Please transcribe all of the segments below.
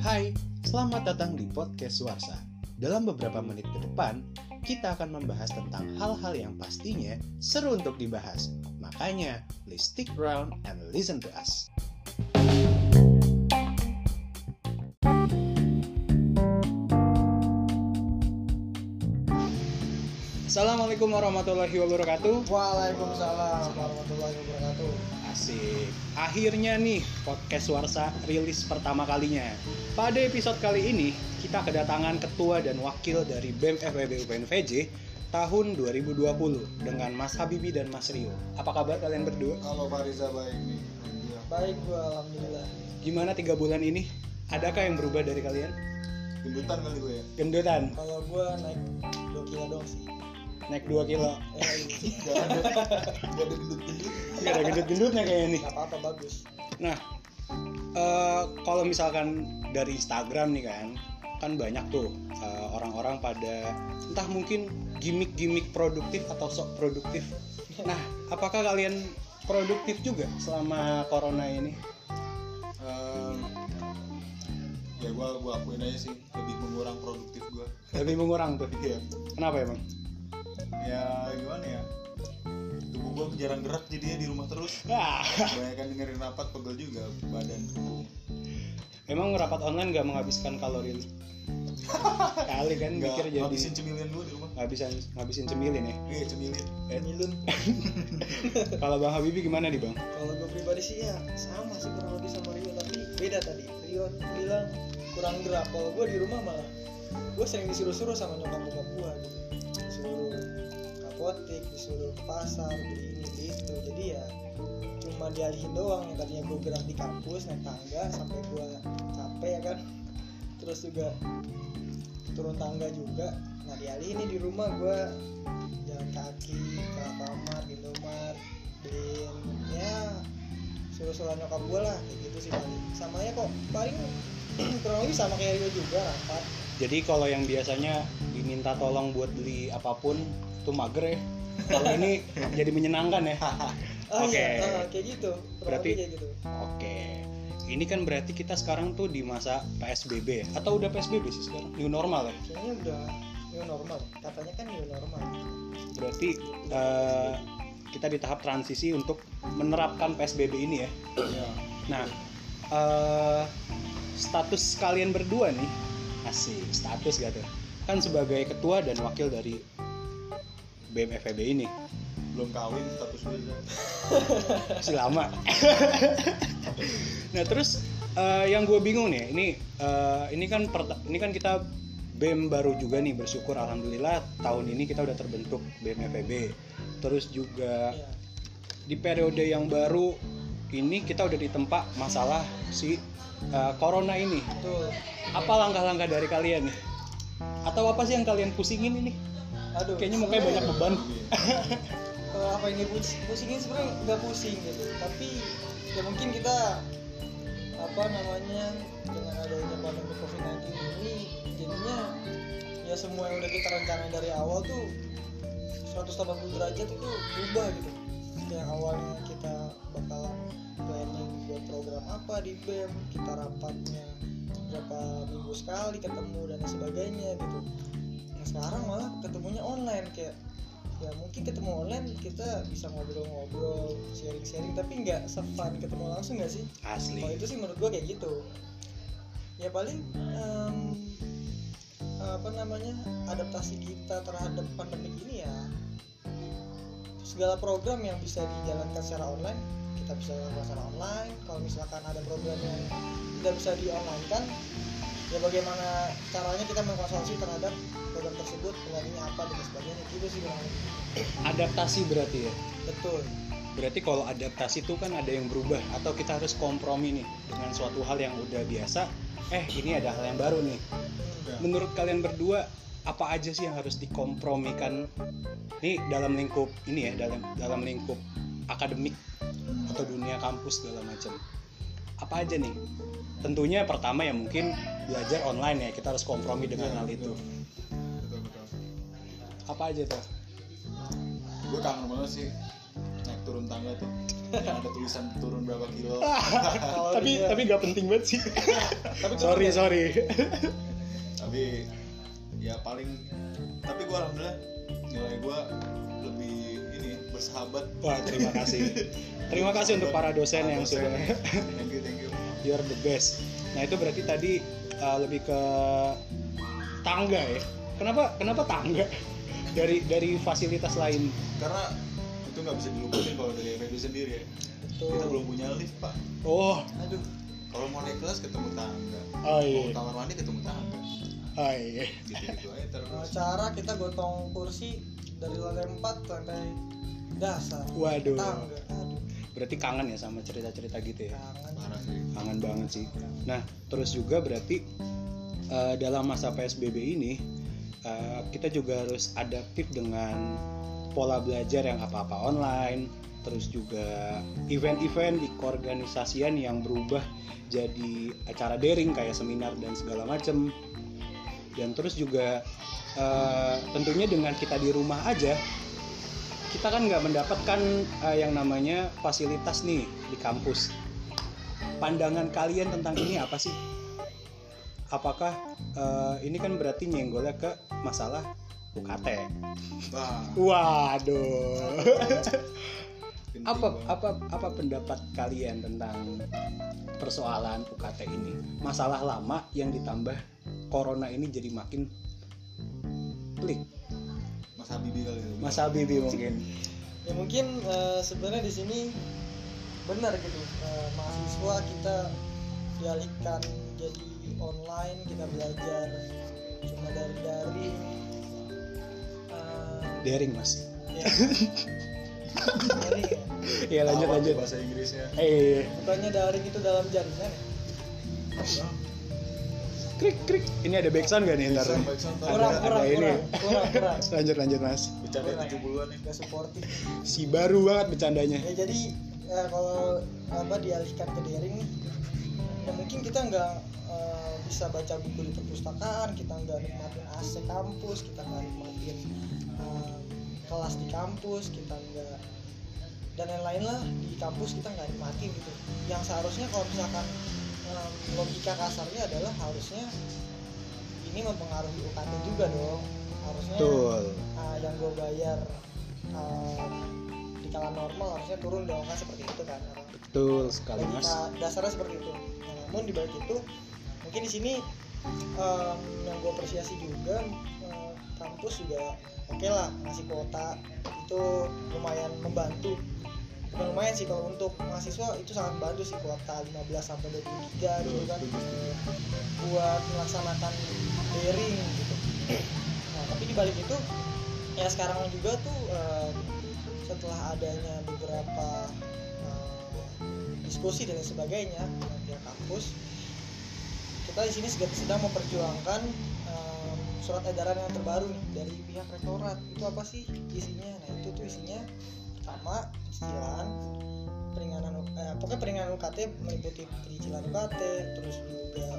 Hai, selamat datang di podcast Suarsa. Dalam beberapa menit ke depan, kita akan membahas tentang hal-hal yang pastinya seru untuk dibahas. Makanya, please stick around and listen to us. Assalamualaikum warahmatullahi wabarakatuh. Waalaikumsalam warahmatullahi wabarakatuh. Asik. Akhirnya nih podcast Warsa rilis pertama kalinya. Pada episode kali ini kita kedatangan ketua dan wakil dari BEM FEB UPNVJ tahun 2020 dengan Mas Habibi dan Mas Rio. Apa kabar kalian berdua? Kalau Fariza baik nih. Baik gua alhamdulillah. Gimana tiga bulan ini? Adakah yang berubah dari kalian? Gendutan kali gue ya. Gendutan, Kalau gua naik 2 kilo dong sih. Naik 2 kilo. Eh, gak ada gendut-gendut. Gak ada gendut-gendutnya kayaknya nih. Gak apa-apa bagus. Nah, eh, kalau misalkan dari Instagram nih kan, kan banyak tuh eh, orang-orang pada entah mungkin gimmick-gimmick produktif atau sok produktif. Nah, apakah kalian produktif juga selama corona ini? Ehm, ya gua gua akuin aja sih lebih mengurang produktif gua Lebih mengurang tuh. iya Kenapa emang? ya gimana ya tubuh gua jarang gerak jadinya di rumah terus Wah, kebanyakan dengerin rapat pegel juga badan emang rapat online gak menghabiskan kalori lu? Kali kan nggak mikir jadi ngabisin cemilan dulu di rumah ngabisin ngabisin cemilin ya. iya cemilin Milun. Kalau Bang Habibie gimana nih, Bang? Kalau gua pribadi sih ya sama sih kurang lebih sama Rio tapi beda tadi. Rio bilang kurang gerak. Kalau gua di rumah malah gua sering disuruh-suruh sama nyokap bokap gua gitu. Disuruh ke apotek, disuruh pasar, beli ini beli itu. Jadi ya cuma dialihin doang. Yang tadinya gue gerak di kampus naik tangga sampai gue capek ya kan. Terus juga turun tangga juga nah dialihin nih di rumah gue jalan kaki ke Alfamart, Indomart beliin ya suruh-suruh nyokap gue lah kayak gitu sih paling. Samanya kok paling kurang lebih sama kayak Rio juga rapat Jadi kalau yang biasanya diminta tolong buat beli apa pun tuh mager ya. Kalau ini jadi menyenangkan ya. oh Oke. iya ah, kayak gitu kurang Berarti- kayak gitu Oke. Ini kan berarti kita sekarang tuh di masa PSBB ya? Atau udah PSBB sih sekarang? New normal ya? kayaknya udah new normal katanya kan new normal Berarti eh, kita di tahap transisi untuk menerapkan PSBB ini ya. ya Nah, eh, status kalian berdua nih, asik status gak tuh? Kan sebagai ketua dan wakil dari BMFB ini, belum kawin status beda masih lama. nah terus eh, yang gue bingung nih, ini eh, ini kan ini kan kita BEM baru juga nih bersyukur alhamdulillah tahun ini kita udah terbentuk BMFB. Terus juga Iya. di periode yang baru ini kita udah ditempa masalah si uh, corona ini. betul Apa langkah-langkah dari kalian nih? Atau apa sih yang kalian pusingin ini? aduh Kayaknya mukanya banyak beban. kalau apa yang dipus- pusingin sebenarnya nggak pusing gitu tapi ya mungkin kita apa namanya dengan adanya pandemi covid-19 ini jadinya ya semua yang udah kita rencanain dari awal tuh 180 derajat itu berubah gitu yang awalnya kita bakal planning buat program apa di BEM kita rapatnya berapa minggu sekali ketemu dan sebagainya gitu. Nah sekarang malah ketemunya online kayak ya mungkin ketemu online kita bisa ngobrol-ngobrol sharing-sharing tapi nggak sefun ketemu langsung nggak sih? Asli. kalau itu sih menurut gua kayak gitu. Ya paling em, apa namanya adaptasi kita terhadap pandemi ini ya segala program yang bisa dijalankan secara online kita bisa lakukan secara online kalau misalkan ada program yang tidak bisa di online kan ya bagaimana caranya kita mengkonsultasi terhadap program tersebut penggantinya apa dan sebagainya gitu sih lebih. Adaptasi berarti ya. betul Berarti kalau adaptasi itu kan ada yang berubah atau kita harus kompromi nih dengan suatu hal yang udah biasa. Eh, ini ada hal yang baru nih. Ya. Menurut kalian berdua apa aja sih yang harus dikompromikan nih dalam lingkup ini ya dalam dalam lingkup akademik atau dunia kampus segala macam? Apa aja nih? Tentunya pertama ya mungkin belajar online ya kita harus kompromi dengan Iya, hal itu. Betul betul. Apa aja tuh? Gue kangen banget sih naik turun tangga tuh. Ada tulisan turun berapa kilo. Tapi dia- tapi nggak penting banget sih. Tapi sorry ya? sorry. Tapi ya paling tapi gue alhamdulillah nilai gue lebih ini bersahabat. Wah terima kasih. Terima kasih untuk para dosen yang Dosen. sudah thank you thank you. You're the best. Nah itu berarti tadi uh, lebih ke tangga ya? Kenapa kenapa tangga? Dari dari fasilitas lain. Karena itu nggak bisa dilupain kalau dari FEB sendiri ya. Betul. kita belum punya lift pak. Oh. Aduh kalau mau naik kelas ketemu tangga. Oh mau iya ke kamar mandi ketemu tangga oh iya. Gitu gitu aja terus. Cara kita gotong kursi dari lantai 4 ke lantai dasar. Waduh. Tangga aduh. Berarti kangen ya sama cerita-cerita gitu ya? Kangen parah sih. Kangen banget sih. Nah terus juga berarti eh, dalam masa psbb ini eh, kita juga harus adaptif dengan pola belajar yang apa-apa online terus juga event-event di keorganisasian yang berubah jadi acara daring kayak seminar dan segala macem dan terus juga eh, tentunya dengan kita di rumah aja kita kan nggak mendapatkan eh, yang namanya fasilitas nih di kampus pandangan kalian tentang ini apa sih? Apakah eh, ini kan berarti nyenggolnya ke masalah UKT? Wah, Waduh. Apa apa apa pendapat kalian tentang persoalan UKT ini? Masalah lama yang ditambah corona ini jadi makin pelik. Mas Habibie kali itu Mas Habibie mungkin. ya mungkin eh, sebenarnya di sini benar gitu Eh, mahasiswa kita dialihkan jadi online kita belajar cuma dari daring Eh, Daring mas. ya. ya. Iya lanjut lanjut. bahasa Inggrisnya Eh, bukannya daring itu dalam jaringan ya? krik krik. Ini ada backsound gak nih ntar? Backsound, backsound, Ada- kurang ada kurang ini. kurang kurang kurang Lanjut lanjut mas. bercanda Kurang. 70-an nih gak suportif Si baru banget bercandanya. ya jadi eh, kalau apa dialihkan ke daring nih ya mungkin kita nggak eh, bisa baca buku di perpustakaan kita nggak nikmatin AC kampus kita nggak nikmatin eh, kelas di kampus kita nggak dan lain-lain lah di kampus kita nggak nikmatin gitu yang seharusnya kalau misalkan em, logika kasarnya adalah harusnya ini mempengaruhi UKT juga dong harusnya Betul. uh, yang gue bayar uh, di kala normal harusnya turun dong kan seperti itu kan Betul sekali mas. dasarnya seperti itu Nah, namun di balik itu mungkin di sini um, yang gue apresiasi juga kampus juga oke lah ngasih kuota. Itu lumayan membantu. Bukan lumayan sih kalau untuk mahasiswa itu sangat membantu sih kuota 15 sampai 20 giga gitu kan. buat melaksanakan daring gitu. Nah tapi di balik itu ya sekarang juga tuh eh, setelah adanya beberapa eh, diskusi dan lain sebagainya dengan pihak kampus kita di sini sedang, memperjuangkan surat edaran yang terbaru nih dari pihak rektorat. Itu apa sih isinya? Nah itu tuh isinya pertama cicilan peringanan eh, pokoknya peringanan UKT meliputi cicilan UKT terus juga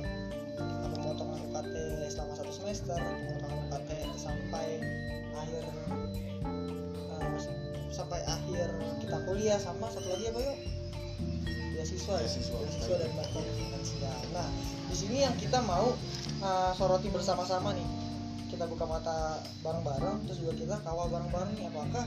pemotongan UKT selama satu semester pemotongan UKT sampai akhir eh, sampai akhir kita kuliah sama satu lagi apa yuk? Beasiswa ya? Beasiswa. beasiswa dan bantuan finansial. Nah di sini yang kita mau eh, soroti bersama-sama nih kita buka mata bareng-bareng terus juga kita kawal bareng-bareng apakah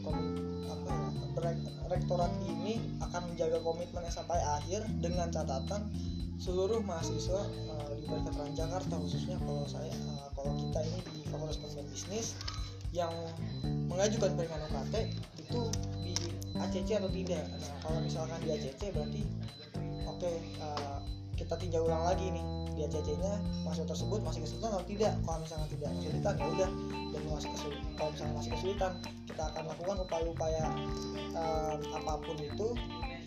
komi- apa ya, rektorat ini akan menjaga komitmennya sampai akhir dengan catatan seluruh mahasiswa eh, di Universitas Jakarta khususnya kalau saya eh, kalau kita ini di Fakultas Manajemen Bisnis yang mengajukan peringanan UKT itu di ACC atau tidak? Nah kalau misalkan di ACC berarti oke eh, kita tinjau ulang lagi nih di ACC nya mahasiswa tersebut masih kesulitan atau tidak kalau misalkan tidak kesulitan ya udah dan masih kesulitan kalau misalkan masih kesulitan kita akan lakukan upaya-upaya eh, apa pun itu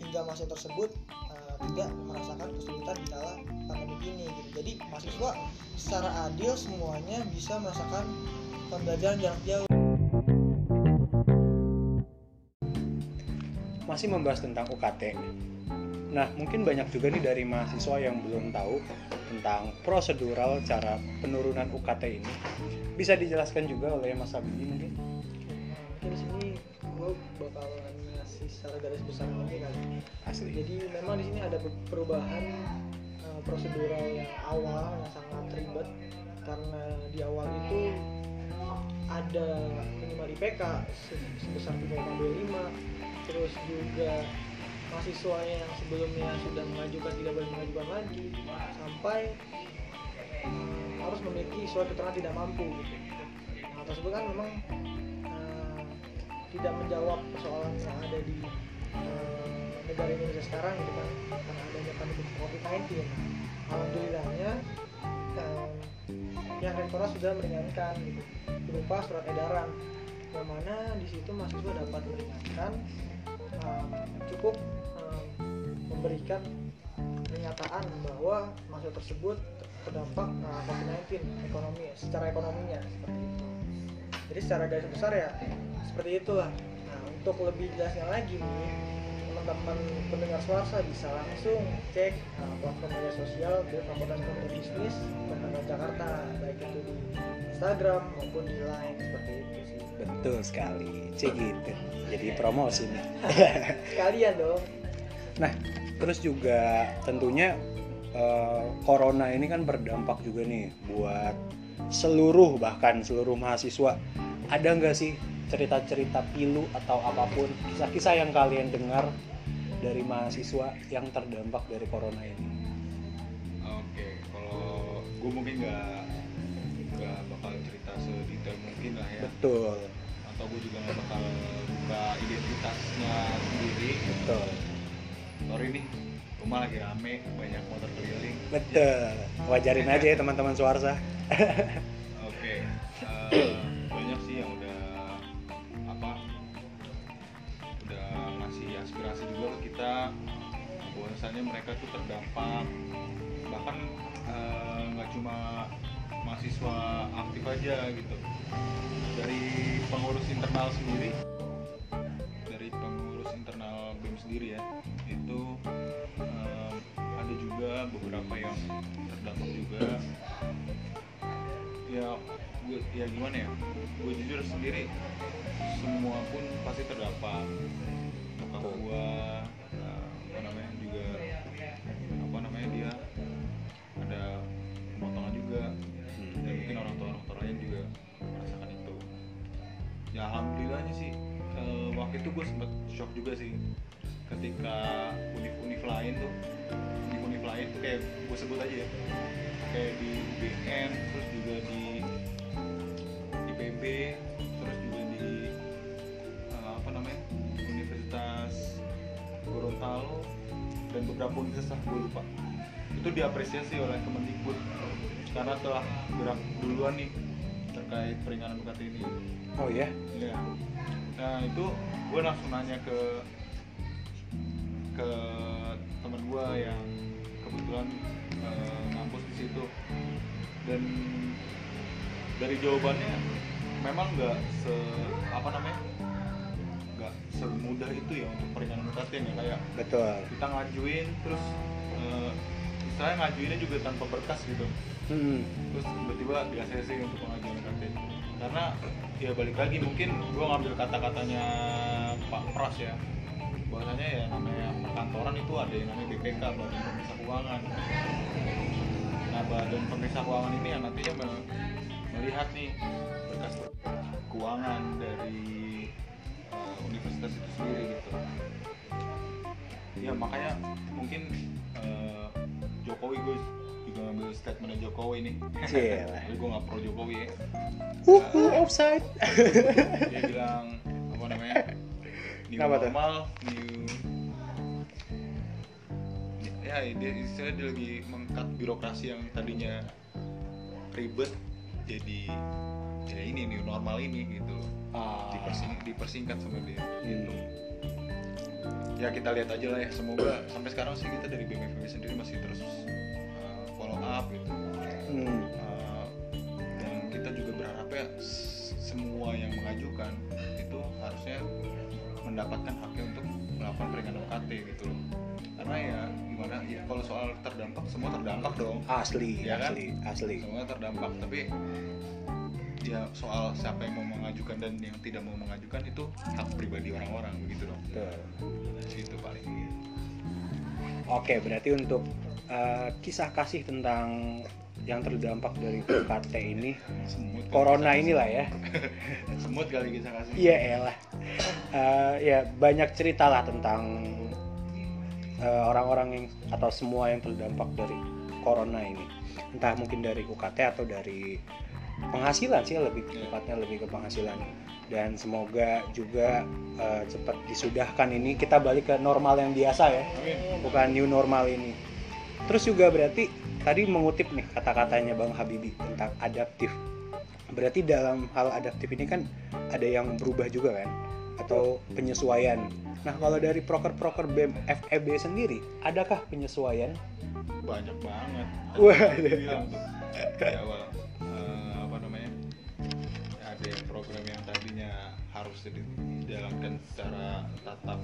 hingga mahasiswa tersebut eh, tidak merasakan kesulitan di kala pandemi ini gitu. jadi mahasiswa secara adil semuanya bisa merasakan pembelajaran jarak jauh Masih membahas tentang UKT. Nah, mungkin banyak juga nih dari mahasiswa yang belum tahu tentang prosedural cara penurunan UKT ini. Bisa dijelaskan juga oleh Mas Habibie mungkin? mungkin di sini gue bakalan ngasih secara garis besar aja kali asli jadi memang di sini ada perubahan uh, prosedural yang awal yang sangat ribet karena di awal itu ada minimal IPK se- sebesar 3,25 terus juga mahasiswa yang sebelumnya sudah mengajukan tidak boleh mengajukan lagi sampai uh, harus memiliki surat keterangan tidak mampu gitu. Nah, tersebut kan memang uh, tidak menjawab persoalan yang ada di uh, negara Indonesia sekarang gitu kan karena adanya pandemi COVID-19. Alhamdulillahnya uh, pihak rektorat sudah meringankan gitu berupa surat edaran yang mana di situ mahasiswa dapat meringankan uh, cukup uh, memberikan pernyataan bahwa mahasiswa tersebut terdampak uh, COVID-19 ekonomi secara ekonominya seperti itu. Jadi secara garis besar ya seperti itulah. Nah untuk lebih jelasnya lagi nih teman-teman pendengar suara bisa langsung cek uh, platform media sosial di Fakultas Ekonomi Bisnis Pembangunan Jakarta baik itu di Instagram maupun di Line seperti itu sih. betul sekali cek gitu jadi promosi nih Sekalian dong. Nah, terus juga tentunya eh, corona ini kan berdampak juga nih buat seluruh bahkan seluruh mahasiswa. Ada nggak sih cerita-cerita pilu atau apa pun kisah-kisah yang kalian dengar dari mahasiswa yang terdampak dari corona ini? Oke, kalau gue mungkin nggak nggak bakal cerita sedetail mungkin lah ya, Betul, atau gue juga nggak bakal buka identitasnya sendiri. betul, Sorry nih, rumah lagi rame, banyak motor keliling. betul. Wajarin aja ya teman-teman Suarsa. Oke, eh, banyak bahwasanya mereka tuh terdampak, bahkan eh, nggak cuma mahasiswa aktif aja gitu, dari pengurus internal sendiri, dari pengurus internal BEM sendiri ya, itu eh, ada juga beberapa yang terdampak juga. Ya gue ya gimana ya? Gue jujur sendiri semua pun pasti terdampak. Betul. gue ya alhamdulillahnya sih. Eh, waktu itu gue sempet shock juga sih. Ketika univ-univ lain tuh univ-univ lain tuh kayak gue sebut aja ya. Kayak di UGM terus juga di IPB terus juga di eh, apa namanya Universitas Gorontalo dan beberapa universitas gue lupa. Itu diapresiasi oleh Kemendikbud karena telah gerak duluan nih terkait peringanan UKT ini Oh ya, Iya. Nah itu gue langsung nanya ke ke temen gue yang kebetulan eh, ngampus di situ dan dari jawabannya memang nggak se apa namanya nggak semudah itu ya untuk peringanan UKT ya kayak betul. kita ngajuin terus eh, istilahnya ngajuinnya juga tanpa berkas gitu Hmm. terus tiba-tiba di ACC untuk pengajuan karena ya balik lagi mungkin gue ngambil kata-katanya Pak Pras ya. Bahwasanya ya namanya perkantoran itu ada yang namanya BPK Badan Pemeriksa Keuangan. Nah Badan Pemeriksa Keuangan ini yang nantinya me- melihat nih berkas keuangan dari eh, universitas itu sendiri gitu. Ya makanya mungkin statementnya Jokowi nih tapi gue nggak pro Jokowi ya Uh, uh, offside. dia bilang apa namanya new Kenapa tuh? normal new ya dia istilahnya dia lagi mengkat birokrasi yang tadinya ribet jadi ya ini new normal ini gitu Ah. Dipersing, dipersingkat sama dia gitu Hmm. ya kita lihat aja lah ya semoga sampai sekarang sih kita dari BMFB sendiri masih terus up gitu Hmm. Uh, dan kita juga berharap ya s- semua yang mengajukan itu harusnya mendapatkan haknya untuk melakukan peringanan UKT gitu loh karena ya gimana ya kalau soal terdampak semua terdampak dong Asli, Iya kan? asli, asli. semua terdampak tapi ya soal siapa yang mau mengajukan dan yang tidak mau mengajukan itu hak pribadi orang-orang begitu dong Betul. itu paling Oke, berarti untuk eh, kisah kasih tentang yang terdampak dari UKT ini, semut corona kisah- inilah ya. semut kali kita kasih Iya elah. Eh, ya banyak cerita lah tentang eh, orang-orang yang atau semua yang terdampak dari corona ini. Entah mungkin dari UKT atau dari penghasilan sih lebih Iya. tepatnya lebih ke penghasilan. Dan semoga juga eh, cepat disudahkan ini kita balik ke normal yang biasa ya, bukan new normal ini. Terus juga berarti tadi mengutip nih kata-katanya Bang Habibie tentang adaptif. Berarti dalam hal adaptif ini kan ada yang berubah juga kan atau penyesuaian. Nah, kalau dari proker-proker BEM FEB sendiri, adakah penyesuaian? banyak banget Wah, bilang di awal eh, apa namanya ada yang program yang tadinya harus dijalankan secara tatap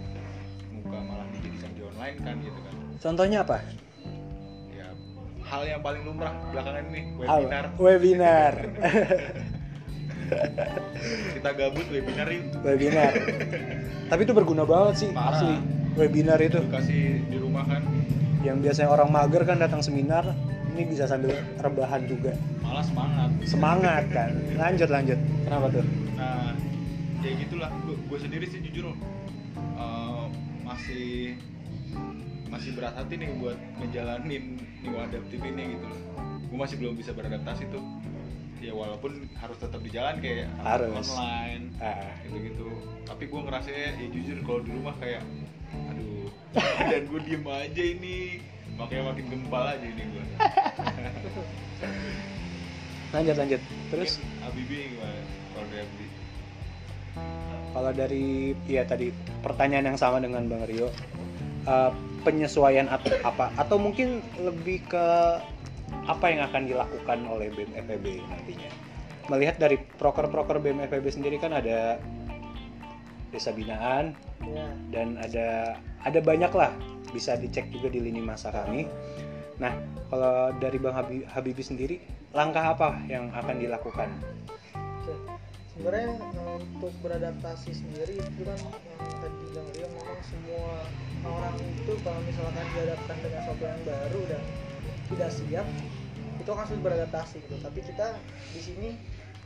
muka malah dijadikan di online kan gitu kan Contohnya apa? Hal yang paling lumrah belakangan ini webinar Webinar. kita gabut webinar yuk Webinar. Tapi itu berguna banget sih, Parah. asli. Webinar itu edukasi di rumah kan yang biasanya orang mager kan datang seminar, ini bisa sambil rebahan juga. malah semangat Semangat kan. Lanjut lanjut. Kenapa tuh? nah ya gitulah gue sendiri sih jujur eh, masih masih berat hati nih buat ngejalanin new adaptif ini gitu. Loh gue masih belum bisa beradaptasi tuh. Ya walaupun harus tetap di jalan kayak Harus. online Ah, gitu gitu tapi gue ngerasanya ya jujur kalau di rumah kayak aduh dan gue diem aja ini. Makanya makin gempal aja ini gue lanjut lanjut. Terus? Abibi gimana? Kalau dari Abi kalau dari ya tadi pertanyaan yang sama dengan Bang Rio. Eh, penyesuaian atau apa? Atau mungkin lebih ke apa yang akan dilakukan oleh BEM FEB nantinya? Melihat dari proker-proker BEM FEB sendiri kan ada desa binaan ya dan ada ada banyak lah. Bisa dicek juga di lini masa kami. Nah kalau dari Bang Habi- Habibie sendiri langkah apa yang akan dilakukan? Oke. Sebenarnya eh, untuk beradaptasi sendiri itu kan yang tadi Bang Rio memang semua orang itu kalau misalkan dihadapkan dengan sesuatu yang baru dan tidak siap itu akan sulit beradaptasi gitu. Tapi kita di sini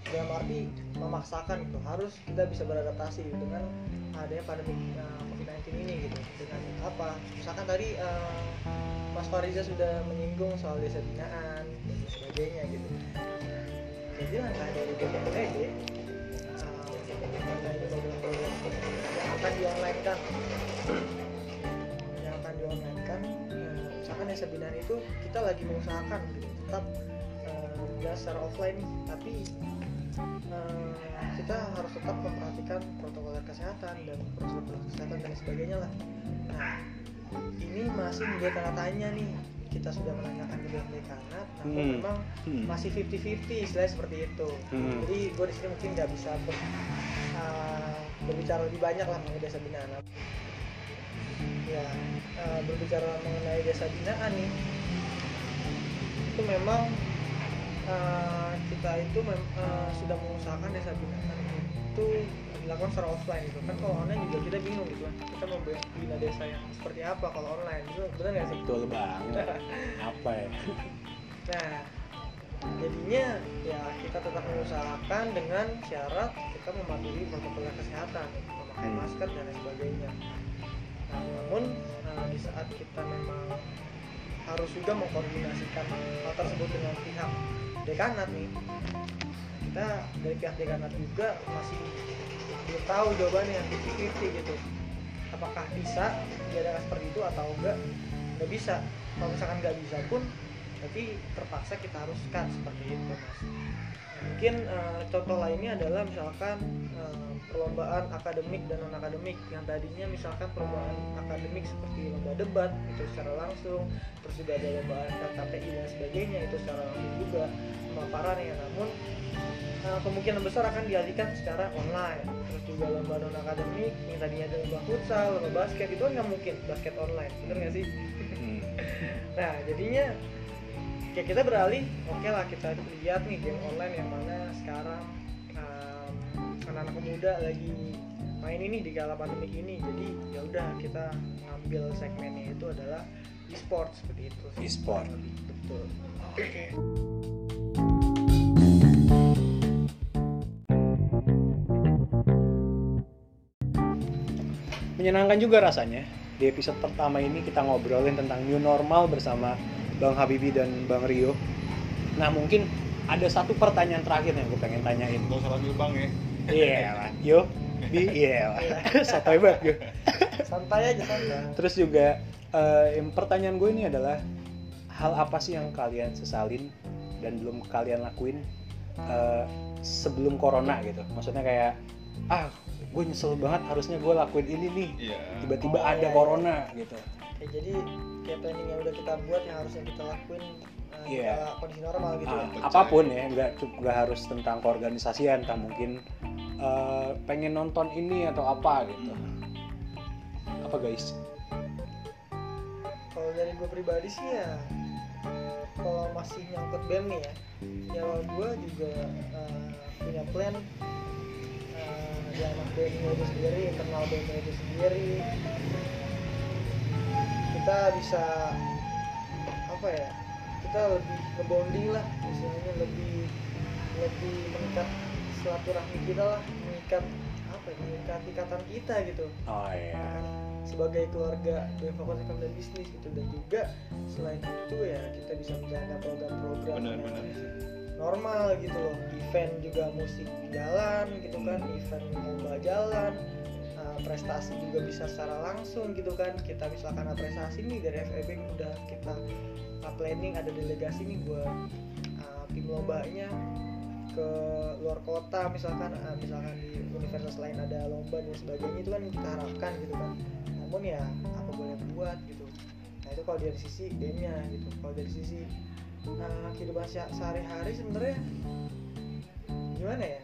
dalam arti memaksakan gitu harus kita bisa beradaptasi gitu dengan adanya pandemi uh, COVID-19 ini gitu. Dengan apa? Misalkan tadi uh, Mas Fariza sudah menyinggung soal desa binaan dan sebagainya gitu. Jadi langkah dari program-program yang akan di online kan yang akan di online kan uh, misalkan binaan itu kita lagi mengusahakan gitu tetap uh, ya secara offline. Tapi uh, kita harus tetap memperhatikan protokol kesehatan dan prosedur kesehatan dan sebagainya lah. Nah ini masih menjadi tanda tanya nih kita sudah menanyakan ke pihak dekanat namun Hmm. memang Hmm. masih 50-50 istilahnya seperti itu Hmm. jadi gue di sini mungkin nggak bisa ber- uh, berbicara lebih banyak lah mengenai desa binaan ya uh, berbicara mengenai desa binaan nih itu memang uh, kita itu mem- uh, sudah mengusahakan desa binaan itu dilakukan secara offline gitu. Kan kalau online juga kita bingung gitu kan. Kita mau bina desa yang seperti apa kalau online itu benar nggak sih? Betul banget. Apa ya? Nah, jadinya ya kita tetap mengusahakan dengan syarat kita mematuhi protokol kesehatan, memakai Hmm. masker dan lain sebagainya. Nah, namun eh, di saat kita memang harus juga mengkoordinasikan hal tersebut dengan pihak dekanat nih, kita dari pihak dekanat juga masih belum tahu jawabannya 50-50 gitu. Apakah bisa diadakan seperti itu atau enggak? Nggak bisa. Kalau misalkan nggak bisa pun berarti terpaksa kita harus cut seperti itu mas mungkin eh, contoh lainnya adalah misalkan eh, perlombaan akademik dan non akademik yang tadinya misalkan perlombaan akademik seperti lomba debat itu secara langsung terus juga ada lomba KPI dan sebagainya itu secara langsung juga pemaparan ya. Namun eh, kemungkinan besar akan dialihkan secara online. Terus juga lomba non akademik yang tadinya ada lomba futsal lomba basket itu kan nggak mungkin basket online bener nggak sih? Hmm. Nah, jadinya ya kita beralih, oke lah kita lihat nih game online yang mana sekarang anak-anak muda lagi main ini di kala pandemik ini jadi ya udah kita ngambil segmennya itu adalah e-sport seperti itu. E-sport. betul Oke. Menyenangkan juga rasanya di episode pertama ini kita ngobrolin tentang new normal bersama Bang Habibi dan Bang Rio. Nah mungkin ada satu pertanyaan terakhir yang gue pengen tanyain. Gak usah panggil bang ya Iya lah, yo, bi, iya lah, sotoy banget gue. santai aja santai Terus juga eh, yang pertanyaan gue ini adalah hal apa sih yang kalian sesalin dan belum kalian lakuin eh, sebelum corona gitu? Maksudnya kayak ah gue nyesel banget harusnya gue lakuin ini nih Iya tiba-tiba Oh, ada iya, iya. corona gitu. ya, jadi kayak planning yang udah kita buat yang harusnya kita lakuin uh, Iya. kala kondisi normal gitu ya Ah, percaya. apa pun ya nggak nggak harus tentang keorganisasian entah mungkin eh, pengen nonton ini atau apa gitu. Apa guys? kalau dari gue pribadi sih ya kalau masih nyangkut BEM nih ya ya gue juga uh, punya plan uh, di anak BEM itu sendiri internal BEM itu sendiri. Kita bisa apa ya kita lebih ngebonding lah istilahnya lebih lebih mengikat silaturahmi kita lah mengikat apa ya mengikat ikatan kita gitu. Oh iya. sebagai keluarga BEM Fakultas Ekonomi dan Bisnis gitu. Dan juga selain itu ya kita bisa menjalankan program-program Benar-benar normal gitu loh. Event juga musik jalan gitu kan event lomba jalan uh, prestasi juga bisa secara langsung gitu kan. Kita misalkan ada prestasi nih dari FEB udah kita uh, planning ada delegasi nih buat uh, tim lombanya ke luar kota misalkan uh, misalkan di universitas lain ada lomba dan sebagainya itu kan kita harapkan gitu kan. Namun ya apa boleh buat gitu. Nah itu kalau dari sisi BEM-nya gitu. Kalau dari sisi nah, kehidupan se- sehari-hari sebenarnya gimana ya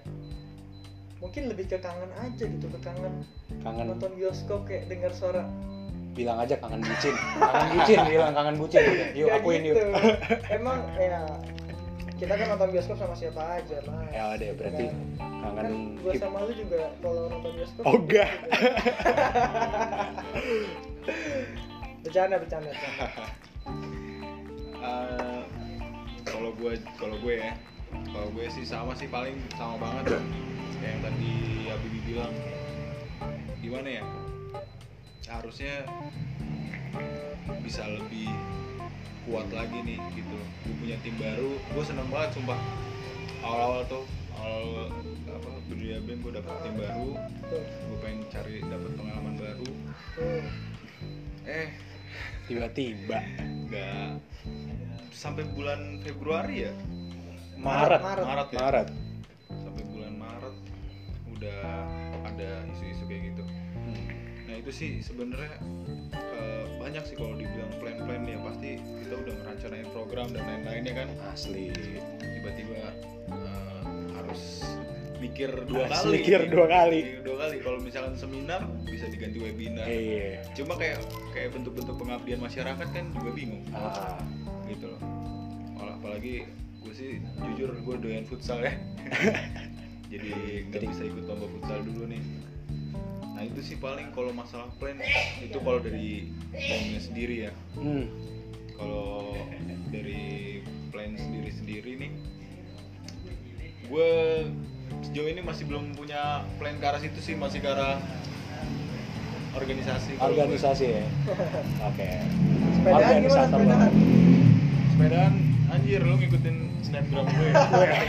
mungkin lebih ke kangen aja gitu ke kangen Kangen nonton bioskop kayak dengar suara bilang aja kangen bucin kangen bucin bilang kangen bucin yuk Kayak akuin gitu. yuk emang ya kita kan nonton bioskop sama siapa aja mas ya udah Gitu berarti kan. kangen kan gue hip- sama lu juga kalau nonton bioskop Oh, enggak. bercanda bercanda bercanda. Eh, kalau gue kalau gue ya kalau gue sih sama sih paling sama banget kayak yang tadi Habibi bilang. Gimana ya? Harusnya bisa lebih kuat lagi nih gitu. Gue punya tim baru. Gue seneng banget sumpah. Awal-awal tuh awal apa berdiri BEM gue dapet tim baru. Gue pengen cari dapet pengalaman baru. Eh. Tiba-tiba. Nggak sampai bulan Februari ya? Maret. Maret. Maret ya? Maret. Sampai bulan Maret udah ada isu-isu kayak gitu. Hmm. nah itu sih sebenarnya eh, banyak sih kalau dibilang plan-plan ya. Pasti kita udah ngerancanain program dan lain-lainnya kan. Asli. Tiba-tiba eh, harus mikir dua Harus kali. mikir dua kali. Mikir dua kali. Kalau misalkan seminar bisa diganti webinar. Iya. Cuma kayak kayak bentuk-bentuk pengabdian masyarakat kan juga bingung. Ah, apalagi gue sih jujur gue doyan futsal ya. Jadi nggak bisa ikut lomba futsal dulu nih. Nah itu sih paling kalau masalah plan itu kalau dari plannya sendiri ya. Hmm. kalau dari plan sendiri sendiri nih gue sejauh ini masih belum punya plan ke arah situ sih masih ke arah organisasi gue. organisasi ya? Oke. Sepedaan gimana? Organisator sepedaan? sepedaan anjir lu ngikutin snapgram gue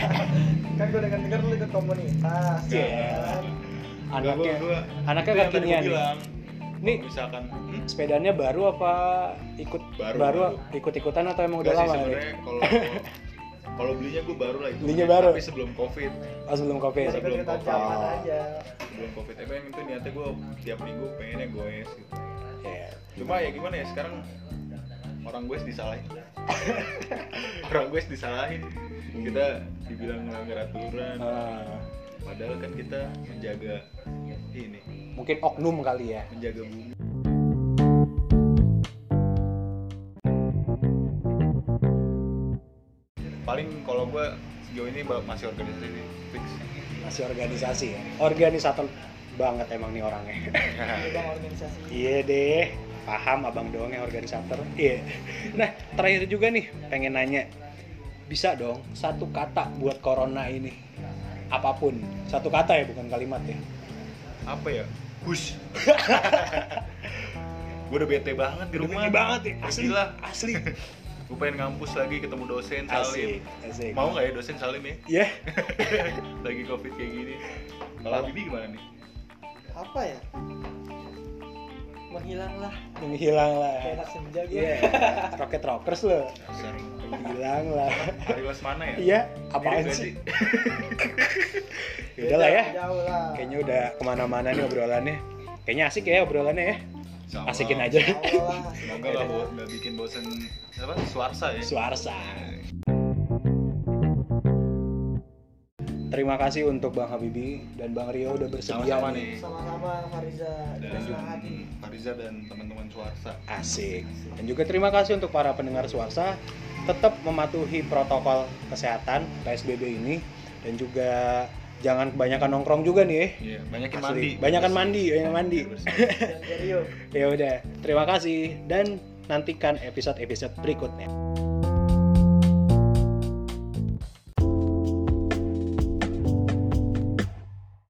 kan gue dengar dengar lu ikut komunitas Iya. ya kan? anaknya Gua- gua- anaknya nih. bilang. Nih. Kalau misalkan hmm? sepedanya baru apa ikut Baru, baru, baru. ikut ikutan atau emang udah Enggak sih lama nih sebenarnya kalau kalau belinya gue baru lah itu Belinya baru? tapi sebelum covid oh sebelum covid sebelum Covid. Oh. aja sebelum covid tapi yang itu niatnya gue tiap minggu pengennya goes gitu Iya. cuma ya gimana ya sekarang orang goes disalahin. Orang goes disalahin. Kita dibilang melanggar aturan Ah, padahal kan kita menjaga ini. Mungkin oknum kali ya. Menjaga bumi. Paling kalau gue sejauh ini masih organisasi sih fix. Masih organisasi ya. Organisator banget emang nih orangnya. Ini bang organisasi. Iya deh paham abang doang yang organisator. Iya. Nah terakhir juga nih pengen nanya. Bisa dong satu kata buat corona ini. Apa pun. Satu kata ya bukan kalimat ya. Apa ya? Push gue udah bete banget di rumah. benci banget ya. Asli Gila. asli. Gue pengen ngampus lagi ketemu dosen asik Salim. asik. Mau nggak ya dosen Salim ya? Ya lagi covid kayak gini. Kalau Bibi gimana nih? Apa ya menghilanglah. Menghilang lah kayak anak senja gue iya. Rocket rockers lo Dasar. menghilang lah hari kelas mana ya? Iya apaan Mirip nggak sih? Udah lah ya. Jauh lah. Kayaknya udah ke mana-mana nih obrolannya. Kayaknya asik ya obrolannya ya. Sama. asikin aja. Lah. Semoga nggak bikin bosen apa suarsa ya. Suarsa. Terima kasih untuk Bang Habibi dan Bang Rio udah bersedia Sama-sama nih. sama-sama Fariza dan dan hati Fariza dan teman-teman suarsa Asik. Dan juga terima kasih untuk para pendengar Suarsa tetap mematuhi protokol kesehatan PSBB ini dan juga jangan kebanyakan nongkrong juga nih. eh. iya banyakin Asli. mandi Banyakan mandi, banyak mandi. Ya udah, terima kasih dan nantikan episode-episode berikutnya.